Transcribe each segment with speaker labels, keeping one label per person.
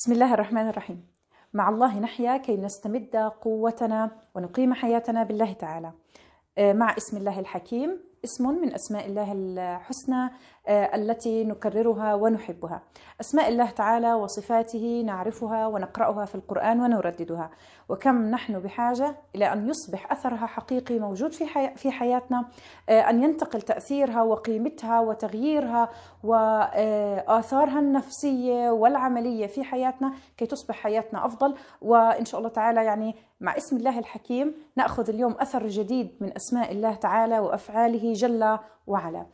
Speaker 1: بسم الله الرحمن الرحيم. مع الله نحيا كي نستمد قوتنا ونقيم حياتنا بالله تعالى. آه، مع اسم الله الحكيم اسم من أسماء الله الحسنى آه، التي نكررها ونحبها. أسماء الله تعالى وصفاته نعرفها ونقرأها في القرآن ونرددها، وكم نحن بحاجة إلى أن يصبح أثرها حقيقي موجود في حي... في حياتنا، آه، أن ينتقل تأثيرها وقيمتها وتغييرها واثارها النفسية والعملية في حياتنا كي تصبح حياتنا أفضل، وإن شاء الله تعالى يعني مع اسم الله الحكيم نأخذ اليوم أثر جديد من أسماء الله تعالى وأفعاله جل وعلا.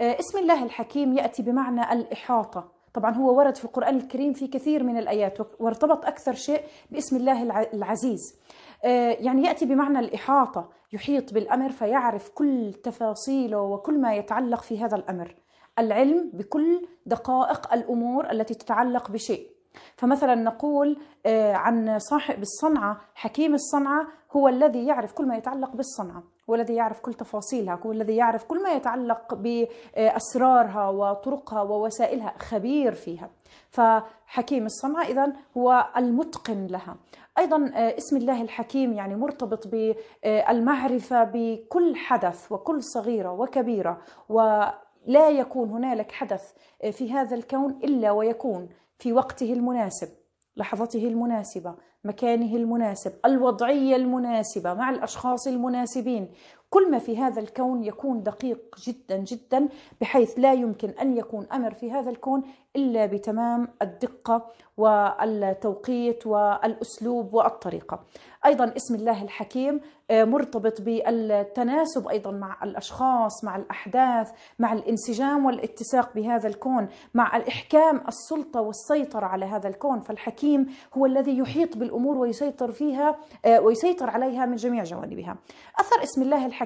Speaker 1: آه، اسم الله الحكيم يأتي بمعنى الإحاطة، طبعا هو ورد في القرآن الكريم في كثير من الآيات وارتبط أكثر شيء باسم الله العزيز. آه، يعني يأتي بمعنى الإحاطة، يحيط بالأمر فيعرف كل تفاصيله وكل ما يتعلق في هذا الأمر. العلم بكل دقائق الأمور التي تتعلق بشيء. فمثلا نقول آه، عن صاحب الصنعة حكيم الصنعة هو الذي يعرف كل ما يتعلق بالصنعة والذي يعرف كل تفاصيلها هو الذي يعرف كل ما يتعلق بأسرارها وطرقها ووسائلها خبير فيها. فحكيم الصنعة إذا هو المتقن لها. أيضا آه، اسم الله الحكيم يعني مرتبط بالمعرفة بكل حدث وكل صغيرة وكبيرة ولا يكون هنالك حدث آه، في هذا الكون إلا ويكون. في وقته المناسب لحظته المناسبة مكانه المناسب الوضعية المناسبة مع الأشخاص المناسبين. كل ما في هذا الكون يكون دقيق جدا جدا بحيث لا يمكن أن يكون أمر في هذا الكون إلا بتمام الدقة والتوقيت والأسلوب والطريقة. أيضا اسم الله الحكيم آه، مرتبط بالتناسب أيضا مع الأشخاص، مع الأحداث، مع الانسجام والاتساق بهذا الكون، مع الإحكام السلطة والسيطرة على هذا الكون، فالحكيم هو الذي يحيط بالأمور ويسيطر فيها آه، ويسيطر عليها من جميع جوانبها. أثر اسم الله الحكيم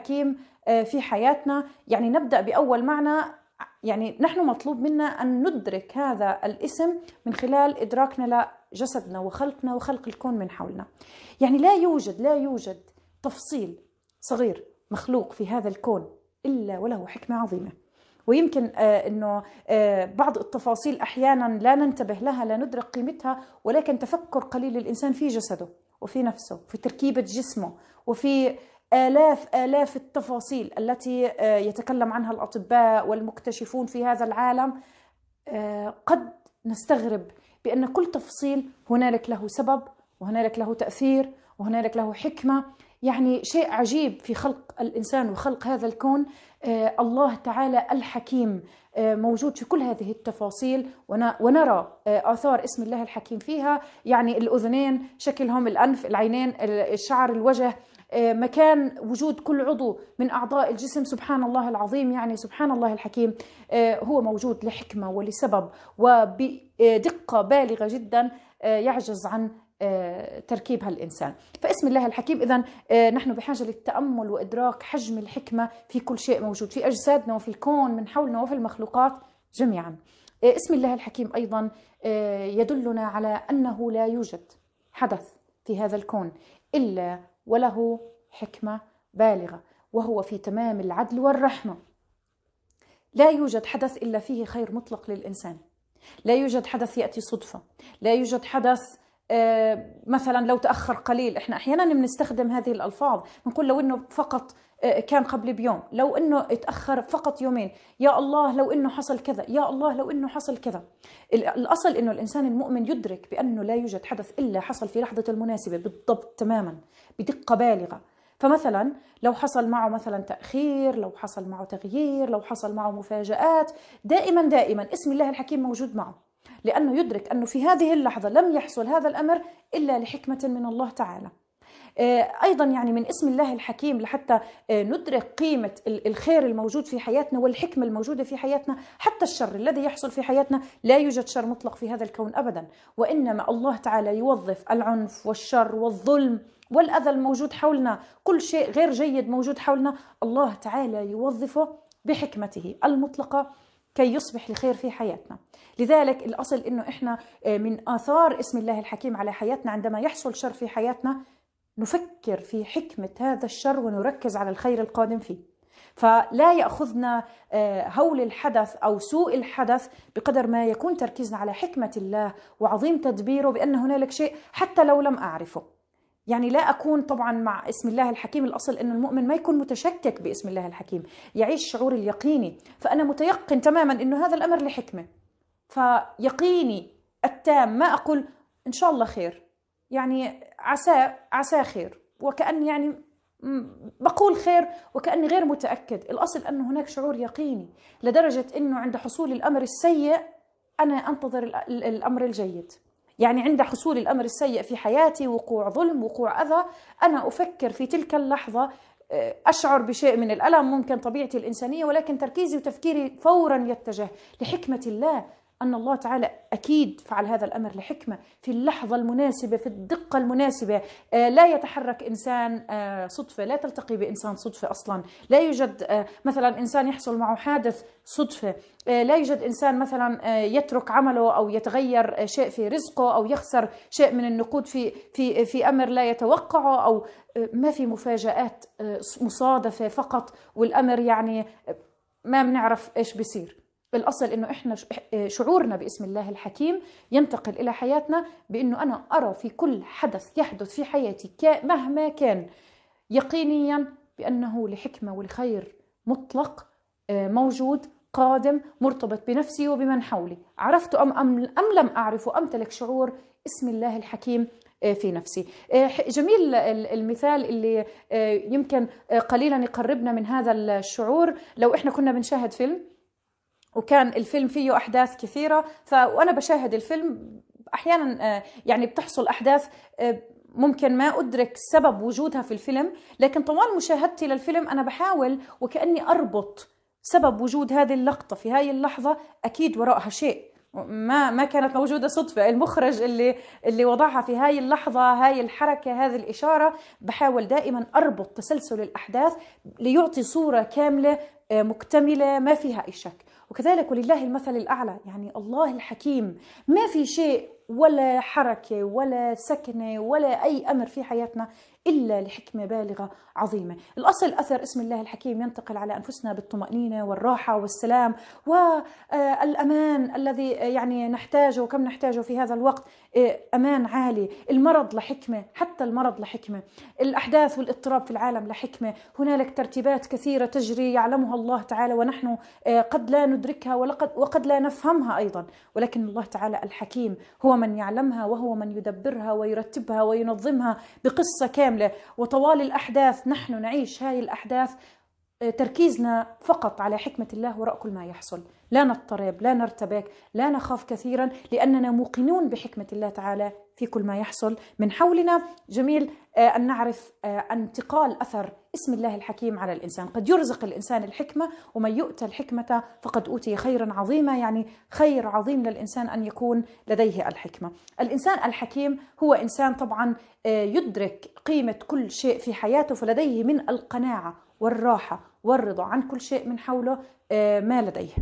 Speaker 1: آه، في حياتنا. يعني نبدأ بأول معنى يعني نحن مطلوب منا أن ندرك هذا الاسم من خلال إدراكنا لجسدنا وخلقنا وخلق الكون من حولنا. يعني لا يوجد لا يوجد تفصيل صغير مخلوق في هذا الكون إلا وله حكمة عظيمة. ويمكن آه إنه آه بعض التفاصيل أحيانا لا ننتبه لها لا ندرك قيمتها ولكن تفكر قليل الإنسان في جسده وفي نفسه في تركيبة جسمه وفي آلاف آلاف التفاصيل التي آه، يتكلم عنها الأطباء والمكتشفون في هذا العالم. آه، قد نستغرب بأن كل تفصيل هنالك له سبب وهنالك له تأثير وهنالك له حكمة. يعني شيء عجيب في خلق الإنسان وخلق هذا الكون. آه، الله تعالى الحكيم موجود في كل هذه التفاصيل. ونرى آثار اسم الله الحكيم فيها. يعني الأذنين شكلهم الأنف العينين الشعر الوجه. مكان وجود كل عضو من أعضاء الجسم سبحان الله العظيم. يعني سبحان الله الحكيم آه، هو موجود لحكمة ولسبب وبدقة بالغة جدا آه، يعجز عن تركيبها الانسان فاسم الله الحكيم اذا نحن بحاجة للتأمل وإدراك حجم الحكمة في كل شيء موجود في أجسادنا وفي الكون من حولنا وفي المخلوقات جميعا. اسم الله الحكيم أيضا يدلنا على أنه لا يوجد حدث في هذا الكون إلا وله حكمة بالغة وهو في تمام العدل والرحمة. لا يوجد حدث إلا فيه خير مطلق للإنسان. لا يوجد حدث يأتي صدفة. لا يوجد حدث آه، مثلا لو تأخر قليل. إحنا أحيانا بنستخدم هذه الألفاظ بنقول لو إنه فقط كان قبل بيوم. لو إنه اتأخر فقط يومين. يا الله لو إنه حصل كذا. يا الله لو إنه حصل كذا. الأصل إنه الإنسان المؤمن يدرك بأنه لا يوجد حدث إلا حصل في لحظة المناسبة. بالضبط تماما. بدقة بالغة. فمثلا لو حصل معه مثلا تأخير لو حصل معه تغيير لو حصل معه مفاجآت دائما دائما اسم الله الحكيم موجود معه. لأنه يدرك أنه في هذه اللحظة لم يحصل هذا الأمر إلا لحكمة من الله تعالى. آه، أيضا يعني من اسم الله الحكيم لحتى آه، ندرك قيمة الخير الموجود في حياتنا والحكمة الموجودة في حياتنا حتى الشر الذي يحصل في حياتنا لا يوجد شر مطلق في هذا الكون ابدا. وإنما الله تعالى يوظف العنف والشر والظلم والأذى الموجود حولنا كل شيء غير جيد موجود حولنا الله تعالى يوظفه بحكمته المطلقة كي يصبح لخير في حياتنا. لذلك الأصل أنه إحنا آه، من آثار اسم الله الحكيم على حياتنا عندما يحصل شر في حياتنا نفكر في حكمة هذا الشر ونركز على الخير القادم فيه. فلا يأخذنا آه، هول الحدث أو سوء الحدث بقدر ما يكون تركيزنا على حكمة الله وعظيم تدبيره بأن هنالك شيء حتى لو لم أعرفه. يعني لا أكون طبعا مع اسم الله الحكيم الأصل انه المؤمن ما يكون متشكك باسم الله الحكيم يعيش شعور اليقيني. فأنا متيقن تماما إنه هذا الأمر لحكمة. فيقيني التام ما أقول إن شاء الله خير. يعني عسى عسى خير. وكأن يعني بقول خير وكأني غير متأكد. الأصل أن هناك شعور يقيني لدرجة أنه عند حصول الأمر السيء أنا أنتظر الأمر الجيد. يعني عند حصول الأمر السيء في حياتي وقوع ظلم وقوع أذى أنا أفكر في تلك اللحظة آه، أشعر بشيء من الألم ممكن طبيعتي الإنسانية ولكن تركيزي وتفكيري فورا يتجه لحكمة الله. أن الله تعالى أكيد فعل هذا الأمر لحكمة في اللحظة المناسبة في الدقة المناسبة. آه، لا يتحرك إنسان آه، صدفة لا تلتقي بإنسان صدفة أصلا. لا يوجد آه، مثلا إنسان يحصل معه حادث صدفة. لا يوجد إنسان مثلا يترك عمله أو يتغير شيء في رزقه أو يخسر شيء من النقود في في في أمر لا يتوقعه أو ما في مفاجآت مصادفة فقط. والأمر يعني ما بنعرف إيش بيصير. الأصل إنه إحنا شعورنا باسم الله الحكيم ينتقل إلى حياتنا بإنه أنا أرى في كل حدث يحدث في حياتي مهما كان يقينيا بأنه لحكمة ولخير مطلق آه، موجود قادم مرتبط بنفسي وبمن حولي. عرفت أم, أم, أم لم أعرف أمتلك شعور اسم الله الحكيم آه، في نفسي. آه، جميل المثال اللي يمكن قليلا يقربنا من هذا الشعور. لو إحنا كنا بنشاهد فيلم وكان الفيلم فيه أحداث كثيرة. فانا بشاهد الفيلم أحيانا آه، يعني بتحصل أحداث آه، ممكن ما أدرك سبب وجودها في الفيلم لكن طوال مشاهدتي للفيلم أنا بحاول وكأني أربط سبب وجود هذه اللقطة في هذه اللحظة أكيد وراءها شيء. ما ما كانت موجودة صدفة. المخرج اللي اللي وضعها في هاي اللحظة هاي الحركة هذه الإشارة بحاول دائما أربط تسلسل الأحداث ليعطي صورة كاملة آه، مكتملة ما فيها أي شك. وكذلك ولله المثل الأعلى يعني الله الحكيم. ما في شيء ولا حركة ولا سكنة ولا أي أمر في حياتنا إلا لحكمة بالغة عظيمة. الأصل أثر اسم الله الحكيم ينتقل على أنفسنا بالطمأنينة والراحة والسلام والأمان الذي يعني نحتاجه وكم نحتاجه في هذا الوقت أمان عالي. المرض لحكمة حتى المرض لحكمة الأحداث والإضطراب في العالم لحكمة هنالك ترتيبات كثيرة تجري يعلمها الله تعالى ونحن قد لا ندركها وقد لا نفهمها أيضا. ولكن الله تعالى الحكيم هو من يعلمها وهو من يدبرها ويرتبها وينظمها بقصة كاملة. وطوال الأحداث نحن نعيش هذه الأحداث تركيزنا فقط على حكمة الله وراء كل ما يحصل. لا نضطرب لا نرتبك لا نخاف كثيرا لأننا موقنون بحكمة الله تعالى في كل ما يحصل. من حولنا جميل آه، أن نعرف آه، انتقال أثر اسم الله الحكيم على الإنسان. قد يرزق الإنسان الحكمة ومن يؤتى الحكمة فقد أوتي خيرا عظيما يعني خير عظيم للإنسان أن يكون لديه الحكمة. الإنسان الحكيم هو إنسان طبعا يدرك قيمة كل شيء في حياته فلديه من القناعة والراحة والرضا عن كل شيء من حوله آه، ما لديه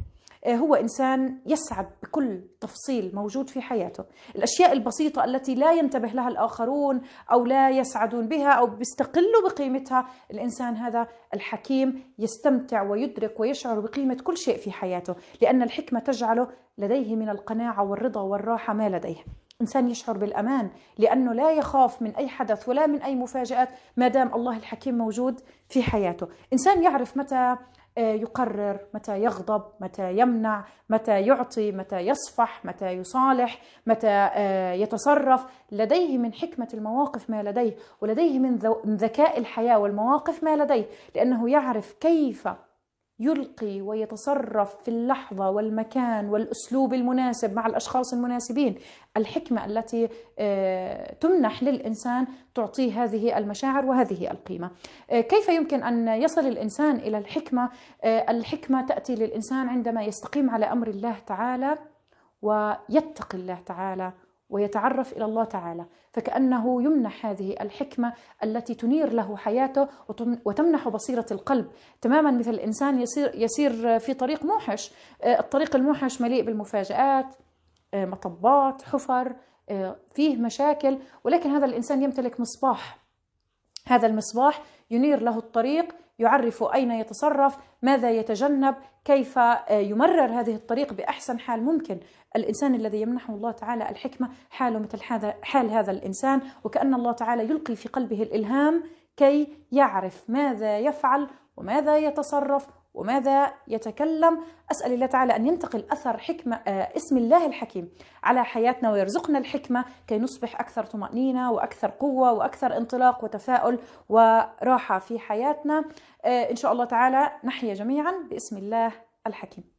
Speaker 1: آه، هو إنسان يسعد بكل تفصيل موجود في حياته، الأشياء البسيطة التي لا ينتبه لها الآخرون أو لا يسعدون بها أو بيستقلوا بقيمتها، الإنسان هذا الحكيم يستمتع ويدرك ويشعر بقيمة كل شيء في حياته، لأن الحكمة تجعله لديه من القناعة والرضا والراحة ما لديه. إنسان يشعر بالأمان لأنه لا يخاف من أي حدث ولا من أي مفاجآت ما دام الله الحكيم موجود في حياته. إنسان يعرف متى آه، يقرر متى يغضب متى يمنع متى يعطي متى يصفح متى يصالح متى آه، يتصرف. لديه من حكمة المواقف ما لديه ولديه من ذكاء الحياة والمواقف ما لديه لأنه يعرف كيف يلقي ويتصرف في اللحظة والمكان والأسلوب المناسب مع الأشخاص المناسبين. الحكمة التي آه، تمنح للإنسان تعطيه هذه المشاعر وهذه القيمة. آه، كيف يمكن أن يصل الإنسان إلى الحكمة؟ آه، الحكمة تأتي للإنسان عندما يستقيم على أمر الله تعالى ويتقي الله تعالى ويتعرف إلى الله تعالى. فكأنه يمنح هذه الحكمة التي تنير له حياته وتمنح بصيرة القلب. تماما مثل الإنسان يسير يسير في طريق موحش. آه، الطريق الموحش مليء بالمفاجآت آه، مطبات حفر آه، فيه مشاكل. ولكن هذا الإنسان يمتلك مصباح. هذا المصباح ينير له الطريق يعرف أين يتصرف ماذا يتجنب كيف يمرر هذه الطريق بأحسن حال ممكن. الإنسان الذي يمنحه الله تعالى الحكمة حاله مثل هذا حال هذا الإنسان. وكأن الله تعالى يلقي في قلبه الإلهام كي يعرف ماذا يفعل وماذا يتصرف وماذا يتكلم؟ أسأل الله تعالى أن ينتقل أثر حكمة اسم الله الحكيم على حياتنا ويرزقنا الحكمة كي نصبح أكثر طمأنينة وأكثر قوة وأكثر انطلاق وتفاؤل وراحة في حياتنا. إن شاء الله تعالى نحيا جميعا باسم الله الحكيم.